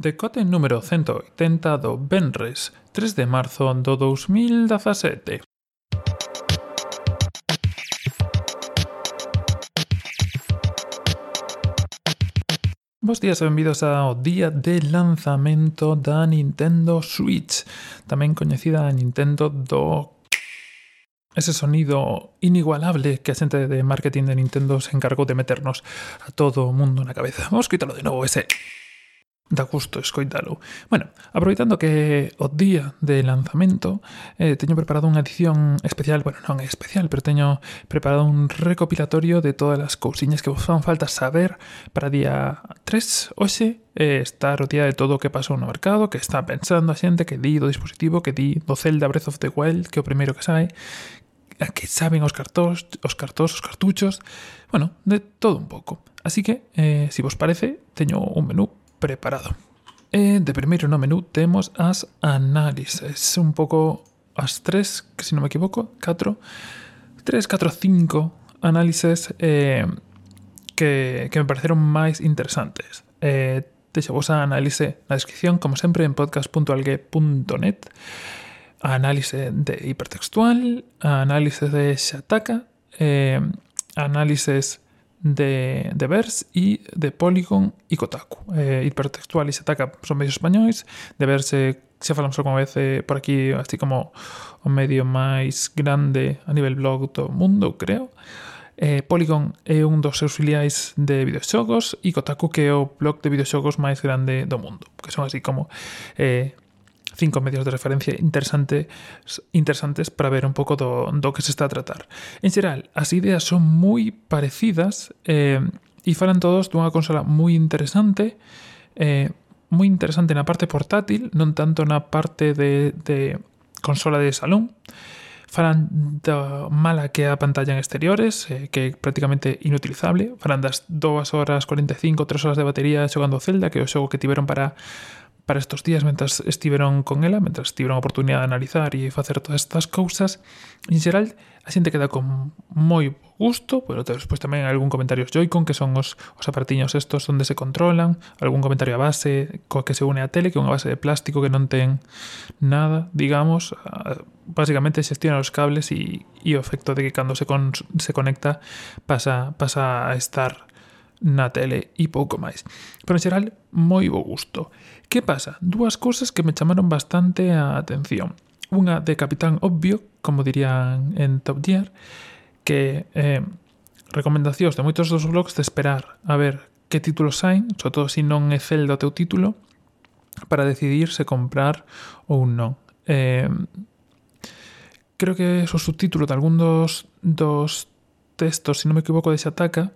Decote número 180 do Benres, 3 de marzo do 2017. Bos días e benvidos ao día de lanzamento da Nintendo Switch, tamén coñecida a Nintendo do ese sonido inigualable que a xente de marketing de Nintendo se encargou de meternos a todo o mundo na cabeza. Vamos quitarlo de novo ese... Da gusto escoitalo. Bueno, aproveitando que o día de lanzamento eh, teño preparado unha edición especial, bueno, non é especial, pero teño preparado un recopilatorio de todas as cousiñas que vos fan falta saber para día 3, hoxe, eh, estar o día de todo o que pasou no mercado, que está pensando a xente, que di do dispositivo, que di do Zelda Breath of the Wild, que é o primeiro que sai, a que saben os cartós, os cartós, os cartuchos, bueno, de todo un pouco. Así que, eh, si vos parece, teño un menú preparado. E de primeiro no menú temos as análises, un pouco as tres, que se non me equivoco, catro, tres, catro, cinco análises eh, que, que me pareceron máis interesantes. Eh, deixo vos a análise na descripción, como sempre, en podcast.algue.net, análise de hipertextual, análise de Shataka, eh, análises de, de Verse e de Polygon e Kotaku. Eh, hipertextual e Setaca son medios españois, de Verse xa falamos alguma vez eh, por aquí, así como o medio máis grande a nivel blog do mundo, creo. Eh, Polygon é un dos seus filiais de videoxogos e Kotaku que é o blog de videoxogos máis grande do mundo, que son así como eh, cinco medios de referencia interesante, interesantes para ver un pouco do, do que se está a tratar. En xeral, as ideas son moi parecidas eh, e falan todos dunha consola moi interesante, eh, moi interesante na parte portátil, non tanto na parte de, de consola de salón, falan da mala que é a pantalla en exteriores, eh, que é prácticamente inutilizable, falan das 2 horas 45, 3 horas de batería xogando Zelda, que é o xogo que tiveron para para estos días mentras estiveron con ela, mentras tiveron a oportunidade de analizar e facer todas estas cousas, en xeral a xente queda con moi gusto, pero despois tamén algún comentario Joy-Con, que son os, os apartiños estos onde se controlan, algún comentario a base coa que se une a tele, que é unha base de plástico que non ten nada, digamos, basicamente xestiona os cables e, e o efecto de que cando se, con, se conecta pasa, pasa a estar na tele e pouco máis. Pero en xeral, moi bo gusto. Que pasa? Dúas cousas que me chamaron bastante a atención. Unha de Capitán Obvio, como dirían en Top Gear, que eh, recomendacións de moitos dos blogs de esperar a ver que títulos saen, sobre todo se si non é Zelda o teu título, para decidir se comprar ou non. Eh, creo que é o subtítulo de algún dos, dos textos, se si non me equivoco, de Xataka,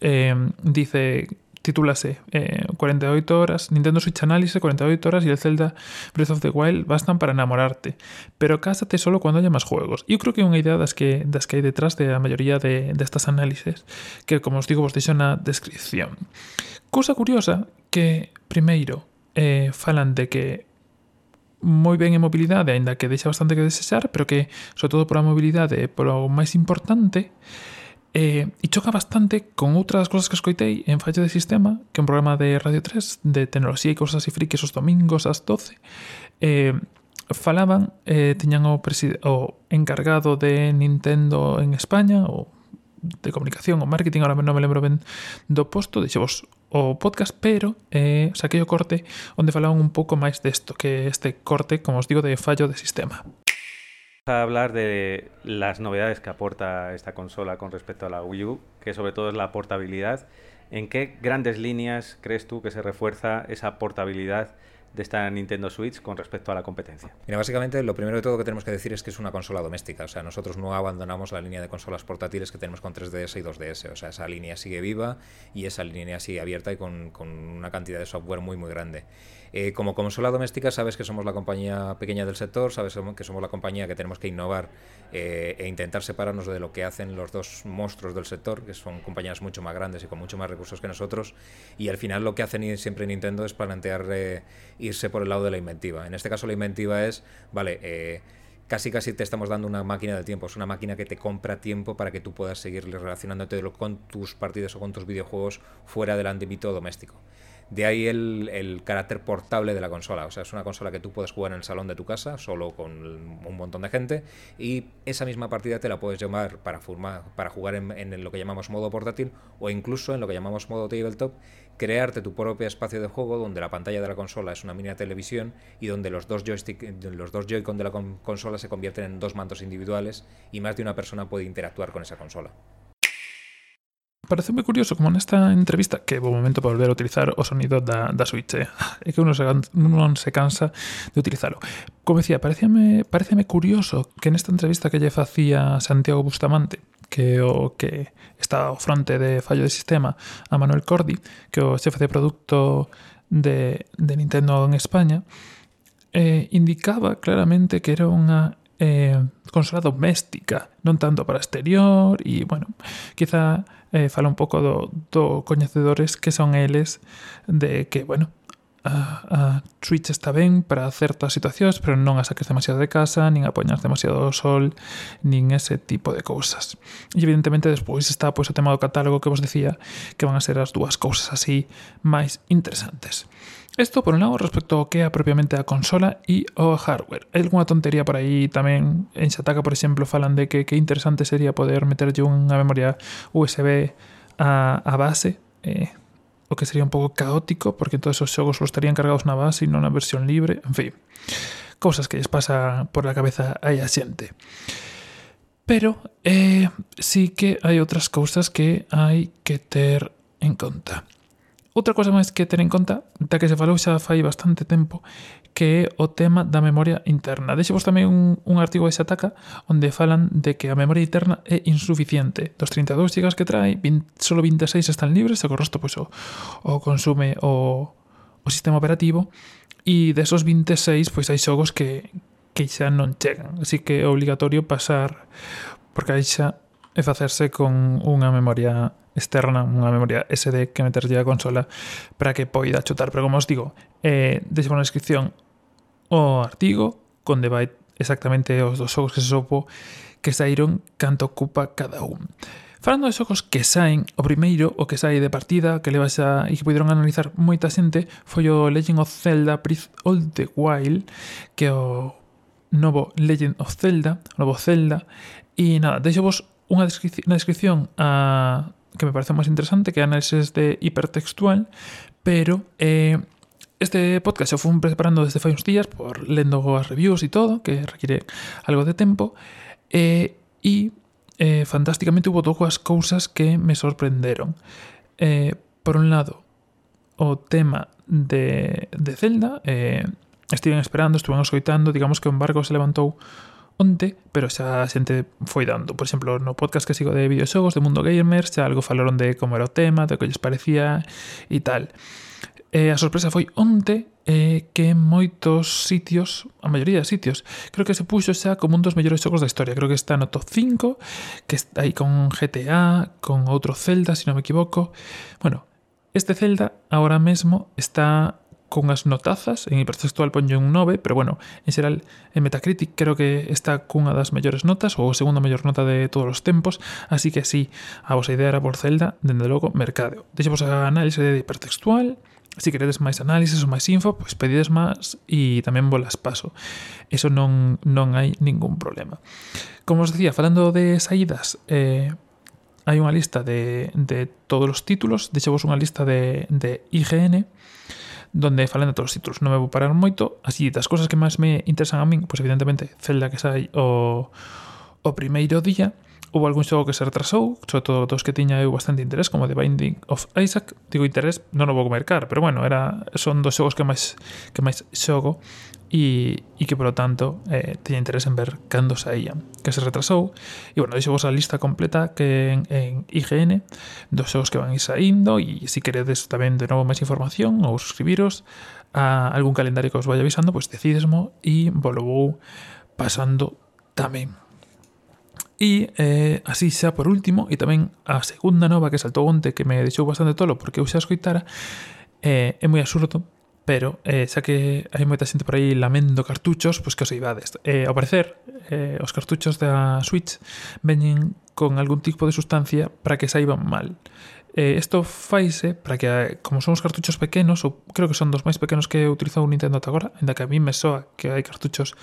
eh, dice, titúlase eh, 48 horas, Nintendo Switch Análisis 48 horas y el Zelda Breath of the Wild bastan para enamorarte, pero cásate solo cuando haya más juegos. Yo creo que é unha idea das que, das que hai detrás de a maioría de, destas de análises, que como os digo vos deixo na descripción. Cosa curiosa que primeiro eh, falan de que moi ben en mobilidade, aínda que deixa bastante que desexar, pero que, sobre todo por a mobilidade, eh, polo máis importante, Eh, e choca bastante con outras cousas que escoitei en Fallo de Sistema, que é un programa de Radio 3 de tecnoloxía e cousas así frikis os domingos ás 12. Eh, falaban, eh, tiñan o, o encargado de Nintendo en España, o de comunicación o marketing, ahora non me lembro ben do posto, deixevos o podcast, pero eh, saquei o corte onde falaban un pouco máis desto, que este corte, como os digo, de fallo de sistema. A hablar de las novedades que aporta esta consola con respecto a la Wii U, que sobre todo es la portabilidad. ¿En qué grandes líneas crees tú que se refuerza esa portabilidad de esta Nintendo Switch con respecto a la competencia? Mira, básicamente lo primero de todo que tenemos que decir es que es una consola doméstica, o sea, nosotros no abandonamos la línea de consolas portátiles que tenemos con 3DS y 2DS, o sea, esa línea sigue viva y esa línea sigue abierta y con, con una cantidad de software muy, muy grande. Eh, como consola doméstica sabes que somos la compañía pequeña del sector, sabes que somos la compañía que tenemos que innovar eh, e intentar separarnos de lo que hacen los dos monstruos del sector, que son compañías mucho más grandes y con mucho más recursos que nosotros, y al final lo que hacen siempre Nintendo es plantear eh, irse por el lado de la inventiva. En este caso la inventiva es, vale, casi casi te estamos dando una máquina del tiempo, es una máquina que te compra tiempo para que tú puedas seguir relacionándote con tus partidos o con tus videojuegos fuera del ámbito doméstico. De ahí el, carácter portable de la consola. O sea, es una consola que tú puedes jugar en el salón de tu casa, solo con un montón de gente, y esa misma partida te la puedes llamar para, jugar en, lo que llamamos modo portátil o incluso en lo que llamamos modo tabletop, crearte tu propio espacio de juego donde la pantalla de la consola es una mini televisión y donde los dos joystick, los dos Joy-Con de la consola se convierten en dos mandos individuales y más de una persona puede interactuar con esa consola. pareceume curioso como nesta entrevista que bo momento para volver a utilizar o sonido da, da Switch eh? é que uno se, non se cansa de utilizalo como decía, pareceme, pareceme curioso que nesta entrevista que lle facía Santiago Bustamante que o que está ao fronte de fallo de sistema a Manuel Cordi, que o xefe de produto de, de Nintendo en España, eh, indicaba claramente que era unha eh, consola doméstica, non tanto para exterior e, bueno, quizá eh, fala un pouco do, do coñecedores que son eles de que, bueno, a, a Twitch está ben para certas situacións, pero non a saques demasiado de casa, nin a poñas demasiado do sol, nin ese tipo de cousas. E evidentemente despois está pois, o tema do catálogo que vos decía, que van a ser as dúas cousas así máis interesantes. Isto por un lado respecto ao que é propiamente a consola e o hardware. Hai algunha tontería por aí tamén en Xataca, por exemplo, falan de que que interesante sería poder meterlle unha memoria USB a, a base eh, o que sería un pouco caótico, porque todos esos xogos os estarían cargados na base e non na versión libre, en fin, cousas que lles pasa por a cabeza aí a xente. Pero eh, sí que hai outras cousas que hai que ter en conta. Outra cosa máis que ter en conta, da que se falou xa fai bastante tempo, que é o tema da memoria interna. Deixevos tamén un, un artigo de Sataka onde falan de que a memoria interna é insuficiente. Dos 32 GB que trae, 20, solo 26 están libres e o resto pois, o, o consume o, o sistema operativo e desos 26 pois hai xogos que, que xa non chegan. Así que é obligatorio pasar por caixa e facerse con unha memoria externa, unha memoria SD que meterlle a consola para que poida chutar. Pero como os digo, eh, deixo na descripción o artigo onde vai exactamente os dos xogos que se sopo que saíron canto ocupa cada un. Falando de xogos que saen, o primeiro, o que sai de partida, que levas a, e que puderon analizar moita xente, foi o Legend of Zelda Breath of the Wild, que o novo Legend of Zelda, o novo Zelda, e nada, deixo vos unha descripción, na descripción a que me parece más interesante, que análisis de hipertextual, pero eh, este podcast se fue preparando desde fai uns días por lendo as reviews e todo, que require algo de tempo, eh, e eh, fantásticamente hubo dúas cousas que me sorprenderon. Eh, por un lado, o tema de, de Zelda, eh, estiven esperando, estuven escoitando, digamos que o embargo se levantou onte, pero xa a xente foi dando. Por exemplo, no podcast que sigo de videoxogos de Mundo Gamers, xa algo falaron de como era o tema, de que lles parecía e tal. E a sorpresa foi onte eh, que en moitos sitios, a maioría de sitios, creo que se puxo xa como un dos mellores xogos da historia. Creo que está no top 5, que está aí con GTA, con outro Zelda, se si non me equivoco. Bueno, este Zelda agora mesmo está con as notazas, en hipertextual ponlle un 9, pero bueno, en xeral en Metacritic creo que está cunha das mellores notas ou a segunda mellor nota de todos os tempos, así que así a vosa idea era por Zelda, dende logo, mercadeo. Deixemos a análise de hipertextual, Se si queredes máis análises ou máis info, pois pedides máis e tamén volas paso. Eso non, non hai ningún problema. Como os decía, falando de saídas, eh, hai unha lista de, de todos os títulos, deixevos unha lista de, de IGN, donde falan de todos os títulos. Non me vou parar moito, así das cousas que máis me interesan a min, pois evidentemente Zelda que sai o, o primeiro día, houve algún xogo que se retrasou, sobre todo dos que tiña eu bastante interés, como The Binding of Isaac, digo interés, non o vou mercar, pero bueno, era son dos xogos que máis que máis xogo e, e que, polo tanto, eh, teña interés en ver cando saían, que se retrasou. E, bueno, deixo vos a lista completa que en, en IGN dos xogos que van ir saindo e, se si queredes tamén de novo máis información ou suscribiros a algún calendario que os vaya avisando, pois pues, decidesmo e volvou pasando tamén. E eh, así xa por último, e tamén a segunda nova que saltou onte que me deixou bastante tolo porque eu xa escoitara, eh, é moi absurdo Pero, eh, xa que hai moita xente por aí lamendo cartuchos, pois que os eivades. Eh, ao parecer, eh, os cartuchos da Switch veñen con algún tipo de sustancia para que saiban mal. Eh, esto faise para que, como son os cartuchos pequenos, ou creo que son dos máis pequenos que utilizou Nintendo ata agora, ainda que a mí me soa que hai cartuchos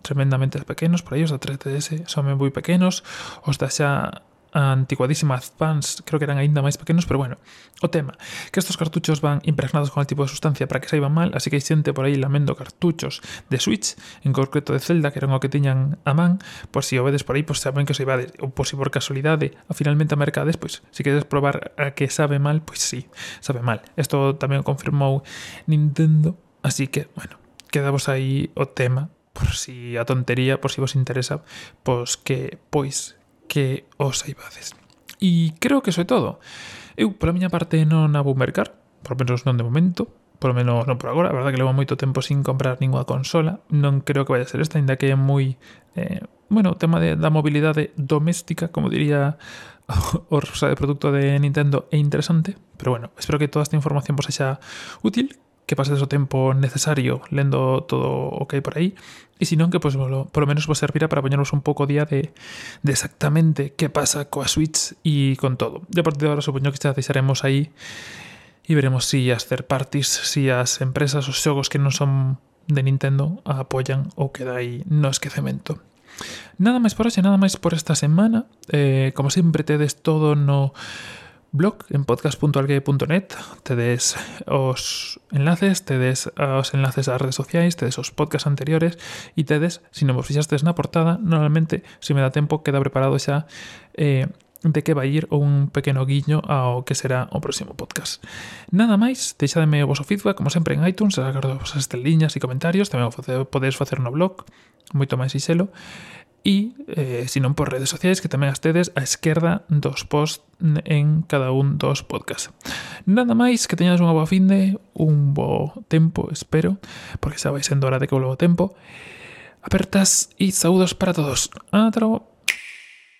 tremendamente pequenos, por aí os da 3DS son moi pequenos, os da xa anticuadísimas fans, creo que eran aínda máis pequenos, pero bueno, o tema, que estos cartuchos van impregnados con el tipo de sustancia para que saiban mal, así que hai xente por aí lamendo cartuchos de Switch, en concreto de Zelda, que eran o que tiñan a man, por si o vedes por aí, pois saben que se ibades, ou por si por casualidade, a finalmente a mercades, pois se si queres probar a que sabe mal, pois sí, sabe mal. Isto tamén confirmou Nintendo, así que, bueno, quedamos aí o tema por si a tontería, por si vos interesa, pois que pois que os saibades. E creo que iso é todo. Eu, pola miña parte, non a vou mercar, por menos non de momento, polo menos non por agora, a verdade que levo moito tempo sin comprar ninguna consola, non creo que vaya a ser esta, ainda que é moi... Eh, bueno, o tema de, da mobilidade doméstica, como diría o, o de producto de Nintendo, é interesante, pero bueno, espero que toda esta información vos sexa útil, que pasedes o tempo necesario lendo todo o que hai por aí e senón que pues, por lo menos vos servirá para poñernos un pouco día de, de exactamente que pasa coa Switch e con todo. E a partir de agora supoño que xa deixaremos aí e veremos si as third parties, si as empresas, os xogos que non son de Nintendo apoyan ou queda aí no esquecemento. Nada máis por hoxe, nada máis por esta semana. Eh, como sempre tedes todo no blog en podcast.algue.net, tedes os enlaces, tedes os enlaces ás redes sociais, tedes os podcasts anteriores e tedes, se non vos fixastes na portada, normalmente, se me dá tempo, queda preparado xa eh, de que vai ir un pequeno guiño ao que será o próximo podcast. Nada máis, deixademe o vosso feedback, como sempre en iTunes, agardo vosas esteliñas e comentarios, tamén podedes facer no blog, moito máis xelo e eh, senón por redes sociais que tamén as tedes á esquerda dos posts en cada un dos podcasts. Nada máis, que teñades unha boa finde, un bo tempo, espero, porque xa vai sendo hora de que o tempo. Apertas e saúdos para todos. Ata logo.